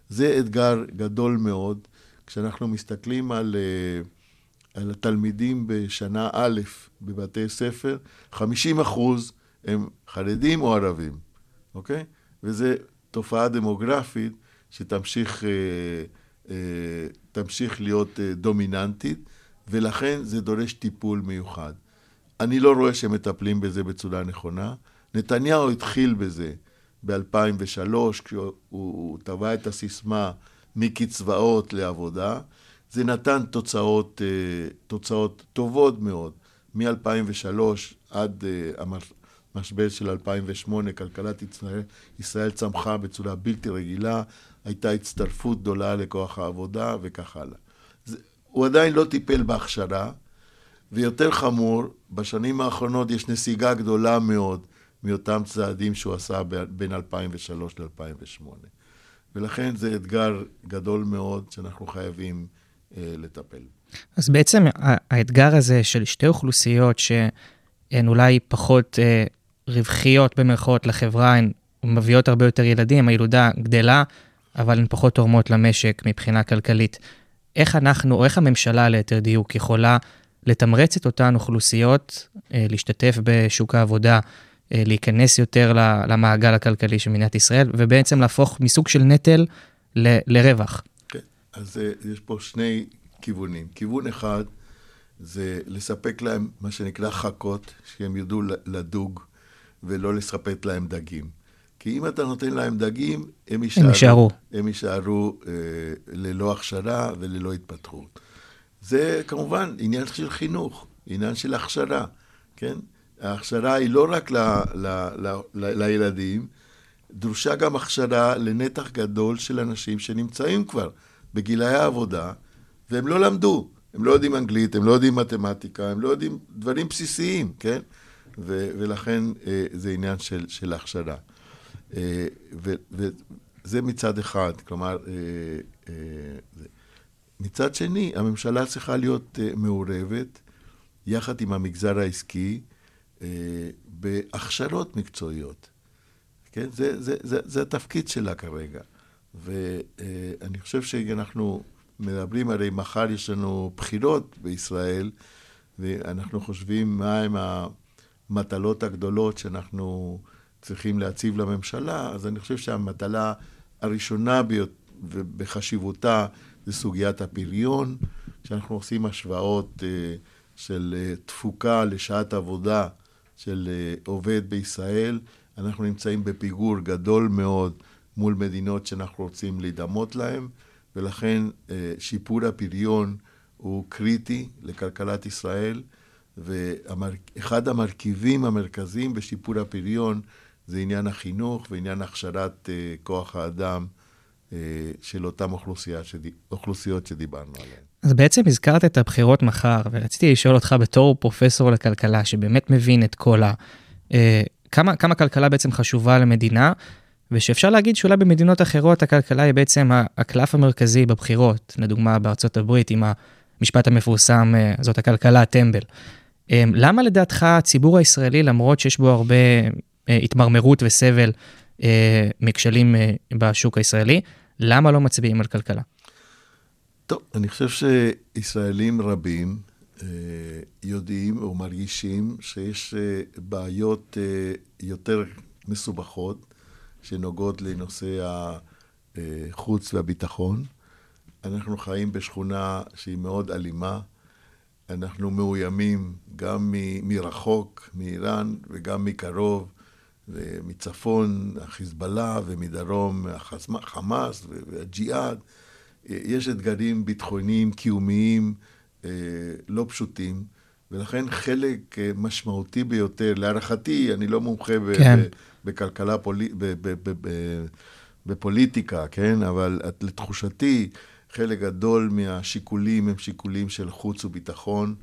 Speaker 5: זה אתגר גדול מאוד. כשאנחנו מסתכלים על, אה, על התלמידים בשנה א' בבתי ספר, 50 אחוז הם חרדים או ערבים, אוקיי? וזו תופעה דמוגרפית שתמשיך אה, אה, להיות דומיננטית, ולכן זה דורש טיפול מיוחד. אני לא רואה שמטפלים בזה בצורה נכונה. נתניהו התחיל בזה ב-2003, כשהוא טבע את הסיסמה מקצבאות לעבודה. זה נתן תוצאות, אה, תוצאות טובות מאוד. מ-2003 עד המשבר של 2008, כלכלת ישראל, ישראל צמחה בצורה בלתי רגילה, הייתה הצטרפות גדולה לכוח העבודה וכך הלאה. זה, הוא עדיין לא טיפל בהכשרה, ויותר חמור, בשנים האחרונות יש נסיגה גדולה מאוד מאותם צעדים שהוא עשה בין 2003 ל-2008. ולכן זה אתגר גדול מאוד שאנחנו חייבים אה, לטפל.
Speaker 4: אז בעצם האתגר הזה של שתי אוכלוסיות שהן אולי פחות אה, רווחיות במרכאות לחברה, הן מביאות הרבה יותר ילדים, הילודה גדלה, אבל הן פחות תורמות למשק מבחינה כלכלית. איך אנחנו, או איך הממשלה ליתר דיוק, יכולה לתמרץ את אותן אוכלוסיות אה, להשתתף בשוק העבודה, אה, להיכנס יותר למעגל הכלכלי של מדינת ישראל, ובעצם להפוך מסוג של נטל ל- לרווח.
Speaker 5: כן, אז אה, יש פה שני כיוונים. כיוון אחד זה לספק להם מה שנקרא חכות, שהם ידעו לדוג, ולא לספק להם דגים. כי אם אתה נותן להם דגים, הם יישארו,
Speaker 4: הם יישארו,
Speaker 5: הם יישארו אה, ללא הכשרה וללא התפתחות. זה כמובן עניין של חינוך. עניין של הכשרה, כן? ההכשרה היא לא רק ל, ל, ל, ל, לילדים, דרושה גם הכשרה לנתח גדול של אנשים שנמצאים כבר בגילאי העבודה, והם לא למדו. הם לא יודעים אנגלית, הם לא יודעים מתמטיקה, הם לא יודעים דברים בסיסיים, כן? ו, ולכן אה, זה עניין של, של הכשרה. אה, וזה מצד אחד, כלומר, אה, אה. מצד שני, הממשלה צריכה להיות אה, מעורבת, יחד עם המגזר העסקי, אה, בהכשרות מקצועיות. כן? זה, זה, זה, זה התפקיד שלה כרגע. ואני חושב שאנחנו מדברים, הרי מחר יש לנו בחירות בישראל, ואנחנו חושבים מהם המטלות הגדולות שאנחנו צריכים להציב לממשלה, אז אני חושב שהמטלה הראשונה בחשיבותה זה סוגיית הפריון, שאנחנו עושים השוואות אה, של אה, תפוקה לשעת עבודה של אה, עובד בישראל, אנחנו נמצאים בפיגור גדול מאוד מול מדינות שאנחנו רוצים להידמות להן, ולכן שיפור הפריון הוא קריטי לכלכלת ישראל, ואחד המרכיבים המרכזיים בשיפור הפריון זה עניין החינוך ועניין הכשרת כוח האדם של אותן אוכלוסיות שדיברנו עליהן.
Speaker 4: אז בעצם הזכרת את הבחירות מחר, ורציתי לשאול אותך בתור פרופסור לכלכלה, שבאמת מבין את כל ה... אה, כמה, כמה כלכלה בעצם חשובה למדינה, ושאפשר להגיד שאולי במדינות אחרות הכלכלה היא בעצם הקלף המרכזי בבחירות, לדוגמה בארצות הברית עם המשפט המפורסם, אה, זאת הכלכלה הטמבל. אה, למה לדעתך הציבור הישראלי, למרות שיש בו הרבה התמרמרות וסבל מכשלים בשוק הישראלי, למה לא מצביעים על כלכלה?
Speaker 5: טוב, אני חושב שישראלים רבים אה, יודעים או מרגישים שיש אה, בעיות אה, יותר מסובכות שנוגעות לנושא החוץ והביטחון. אנחנו חיים בשכונה שהיא מאוד אלימה. אנחנו מאוימים גם מ- מרחוק, מאיראן, וגם מקרוב, מצפון החיזבאללה, ומדרום החמאס והג'יהאד. יש אתגרים ביטחוניים, קיומיים, אה, לא פשוטים, ולכן חלק אה, משמעותי ביותר, להערכתי, אני לא מומחה כן. בכלכלה, פולי, בפוליטיקה, כן? אבל לתחושתי, חלק גדול מהשיקולים הם שיקולים של חוץ וביטחון,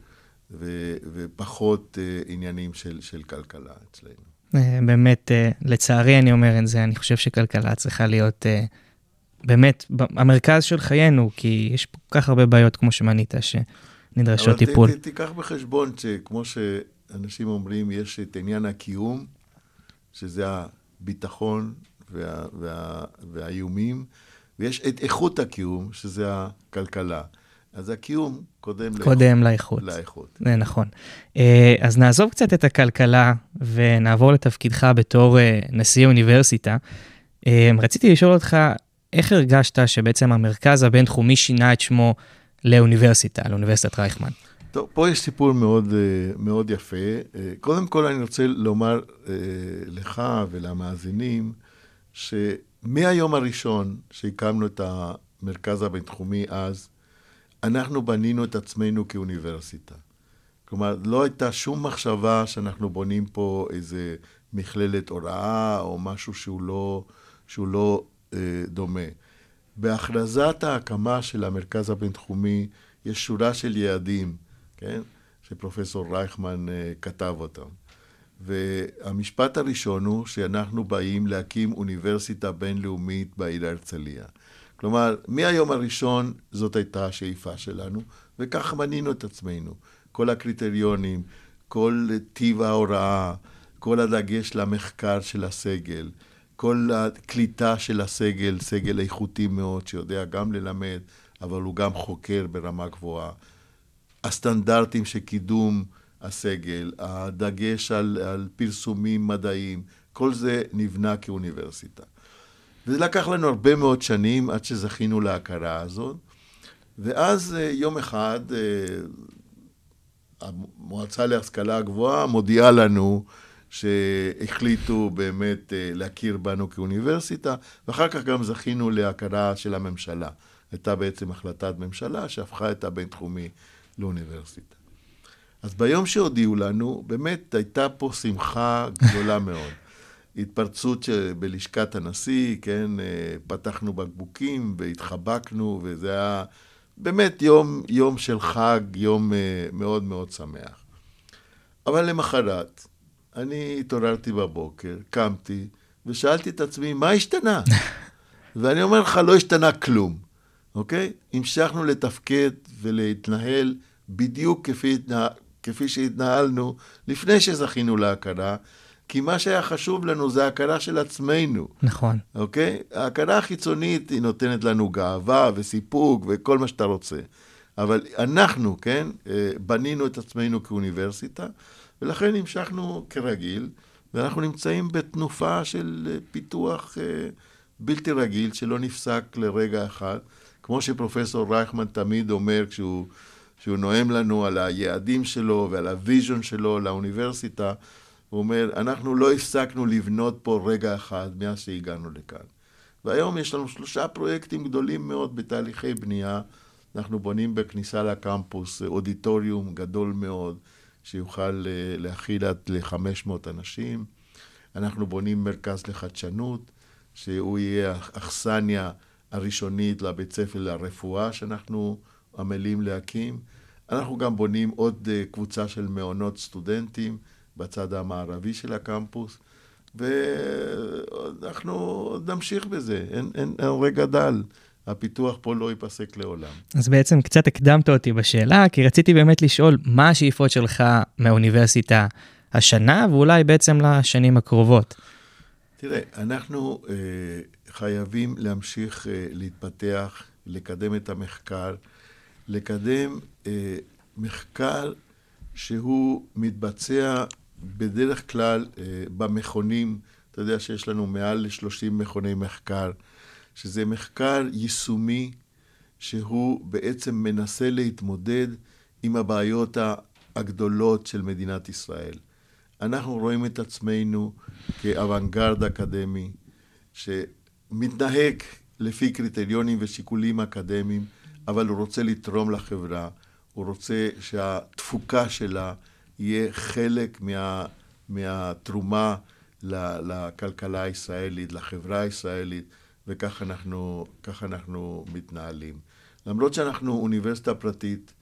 Speaker 5: ו, ופחות uh, עניינים של, של כלכלה אצלנו.
Speaker 4: באמת, לצערי אני אומר את זה, אני חושב שכלכלה צריכה להיות באמת המרכז של חיינו, כי יש כל כך הרבה בעיות, כמו שמנית, שנדרשות טיפול.
Speaker 5: אבל ת, ת, תיקח בחשבון שכמו שאנשים אומרים, יש את עניין הקיום, שזה הביטחון וה, וה, והאיומים, ויש את איכות הקיום, שזה הכלכלה. אז הקיום קודם,
Speaker 4: קודם לאיכות.
Speaker 5: לאיכות.
Speaker 4: זה נכון. אה, אז נעזוב קצת את הכלכלה ונעבור לתפקידך בתור אה, נשיא אוניברסיטה. אה, רציתי לשאול אותך, איך הרגשת שבעצם המרכז הבינתחומי שינה את שמו לאוניברסיטה, לאוניברסיטת רייכמן?
Speaker 5: טוב, פה יש סיפור מאוד, מאוד יפה. קודם כל אני רוצה לומר לך ולמאזינים, שמהיום הראשון שהקמנו את המרכז הבינתחומי אז, אנחנו בנינו את עצמנו כאוניברסיטה. כלומר, לא הייתה שום מחשבה שאנחנו בונים פה איזה מכללת הוראה או משהו שהוא לא, שהוא לא אה, דומה. בהכרזת ההקמה של המרכז הבינתחומי יש שורה של יעדים, כן? שפרופסור רייכמן אה, כתב אותם. והמשפט הראשון הוא שאנחנו באים להקים אוניברסיטה בינלאומית בעיר הרצליה. כלומר, מהיום הראשון זאת הייתה השאיפה שלנו, וכך מנינו את עצמנו. כל הקריטריונים, כל טיב ההוראה, כל הדגש למחקר של הסגל, כל הקליטה של הסגל, סגל איכותי מאוד, שיודע גם ללמד, אבל הוא גם חוקר ברמה גבוהה. הסטנדרטים של קידום הסגל, הדגש על, על פרסומים מדעיים, כל זה נבנה כאוניברסיטה. וזה לקח לנו הרבה מאוד שנים עד שזכינו להכרה הזאת. ואז אה, יום אחד אה, המועצה להשכלה גבוהה מודיעה לנו שהחליטו באמת אה, להכיר בנו כאוניברסיטה, ואחר כך גם זכינו להכרה של הממשלה. הייתה בעצם החלטת ממשלה שהפכה את הבינתחומי לאוניברסיטה. אז ביום שהודיעו לנו, באמת הייתה פה שמחה גדולה [LAUGHS] מאוד. התפרצות בלשכת הנשיא, כן, אה, פתחנו בקבוקים והתחבקנו, וזה היה באמת יום, יום של חג, יום אה, מאוד מאוד שמח. אבל למחרת, אני התעוררתי בבוקר, קמתי, ושאלתי את עצמי, מה השתנה? [LAUGHS] ואני אומר לך, לא השתנה כלום, אוקיי? המשכנו לתפקד ולהתנהל בדיוק כפי. כפי שהתנהלנו לפני שזכינו להכרה, כי מה שהיה חשוב לנו זה ההכרה של עצמנו.
Speaker 4: נכון.
Speaker 5: אוקיי? ההכרה החיצונית היא נותנת לנו גאווה וסיפוק וכל מה שאתה רוצה. אבל אנחנו, כן, אה, בנינו את עצמנו כאוניברסיטה, ולכן המשכנו כרגיל, ואנחנו נמצאים בתנופה של אה, פיתוח אה, בלתי רגיל, שלא נפסק לרגע אחד. כמו שפרופסור רייכמן תמיד אומר כשהוא, כשהוא נואם לנו על היעדים שלו ועל הוויז'ון שלו לאוניברסיטה, הוא אומר, אנחנו לא הפסקנו לבנות פה רגע אחד מאז שהגענו לכאן. והיום יש לנו שלושה פרויקטים גדולים מאוד בתהליכי בנייה. אנחנו בונים בכניסה לקמפוס אודיטוריום גדול מאוד, שיוכל אה, להכיל עד ל-500 אנשים. אנחנו בונים מרכז לחדשנות, שהוא יהיה האכסניה הראשונית לבית ספר לרפואה שאנחנו עמלים להקים. אנחנו גם בונים עוד אה, קבוצה של מעונות סטודנטים בצד המערבי של הקמפוס, ואנחנו עוד נמשיך בזה, אין, אין, אין רגע דל. הפיתוח פה לא ייפסק לעולם.
Speaker 4: אז בעצם קצת הקדמת אותי בשאלה, כי רציתי באמת לשאול מה השאיפות שלך מהאוניברסיטה השנה, ואולי בעצם לשנים הקרובות.
Speaker 5: תראה, אנחנו אה, חייבים להמשיך אה, להתפתח, לקדם את המחקר, לקדם אה, מחקר שהוא מתבצע בדרך כלל אה, במכונים, אתה יודע שיש לנו מעל ל-30 מכוני מחקר, שזה מחקר יישומי שהוא בעצם מנסה להתמודד עם הבעיות הגדולות של מדינת ישראל. אנחנו רואים את עצמנו כאוונגרד אקדמי, שמתנהג לפי קריטריונים ושיקולים אקדמיים, אבל הוא רוצה לתרום לחברה, הוא רוצה שהתפוקה שלה יהיה חלק מה, מהתרומה לכלכלה הישראלית, לחברה הישראלית, וכך אנחנו, אנחנו מתנהלים. למרות שאנחנו אוניברסיטה פרטית,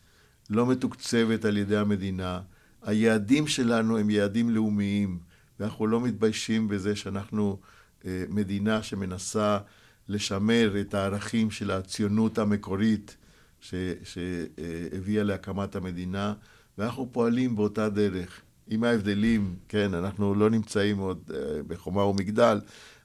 Speaker 5: לא מתוקצבת על ידי המדינה, היעדים שלנו הם יעדים לאומיים, ואנחנו לא מתביישים בזה שאנחנו אה, מדינה שמנסה לשמר את הערכים של הציונות המקורית שהביאה להקמת המדינה, ואנחנו פועלים באותה דרך. עם ההבדלים, כן, אנחנו לא נמצאים עוד אה, בחומה ומגדל,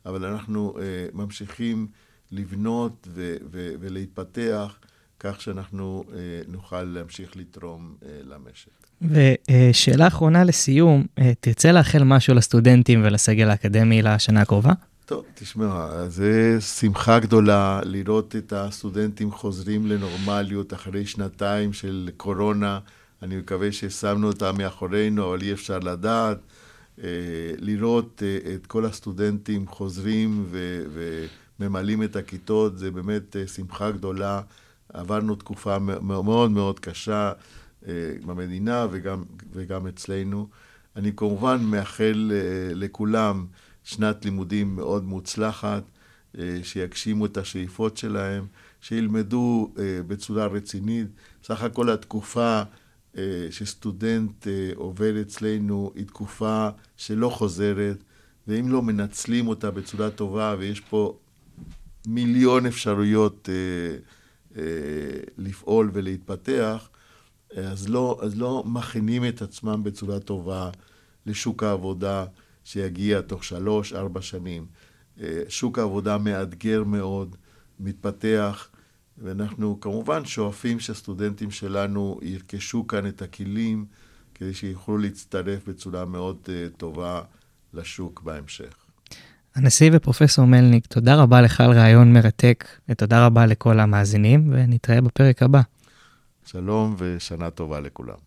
Speaker 5: אבל אנחנו אה, ממשיכים לבנות ו- ו- ולהתפתח כך שאנחנו אה, נוכל להמשיך לתרום למשק.
Speaker 4: ושאלה אחרונה לסיום, תרצה לאחל משהו לסטודנטים ולסגל האקדמי לשנה הקרובה?
Speaker 5: טוב, תשמע, זה שמחה גדולה לראות את הסטודנטים חוזרים לנורמליות אחרי שנתיים של קורונה. אני מקווה ששמנו אותה מאחורינו, אבל אי אפשר לדעת. אה, לראות אה, את כל הסטודנטים חוזרים ו- וממלאים את הכיתות, זה באמת אה, שמחה גדולה. עברנו תקופה מאוד מאוד קשה במדינה וגם, וגם אצלנו. אני כמובן מאחל לכולם שנת לימודים מאוד מוצלחת, שיגשימו את השאיפות שלהם, שילמדו בצורה רצינית. סך הכל התקופה שסטודנט עובר אצלנו היא תקופה שלא חוזרת, ואם לא מנצלים אותה בצורה טובה, ויש פה מיליון אפשרויות אה, אה, לפעול ולהתפתח, אז לא, אז לא מכינים את עצמם בצורה טובה לשוק העבודה שיגיע תוך שלוש, ארבע שנים. אה, שוק העבודה מאתגר מאוד, מתפתח, ואנחנו כמובן שואפים שהסטודנטים שלנו ירכשו כאן את הכלים כדי שיוכלו להצטרף בצורה מאוד uh, טובה לשוק בהמשך.
Speaker 4: הנשיא ופרופסור מלניק, תודה רבה לך על רעיון מרתק, ותודה רבה לכל המאזינים, ונתראה בפרק הבא.
Speaker 5: שלום ושנה טובה לכולם.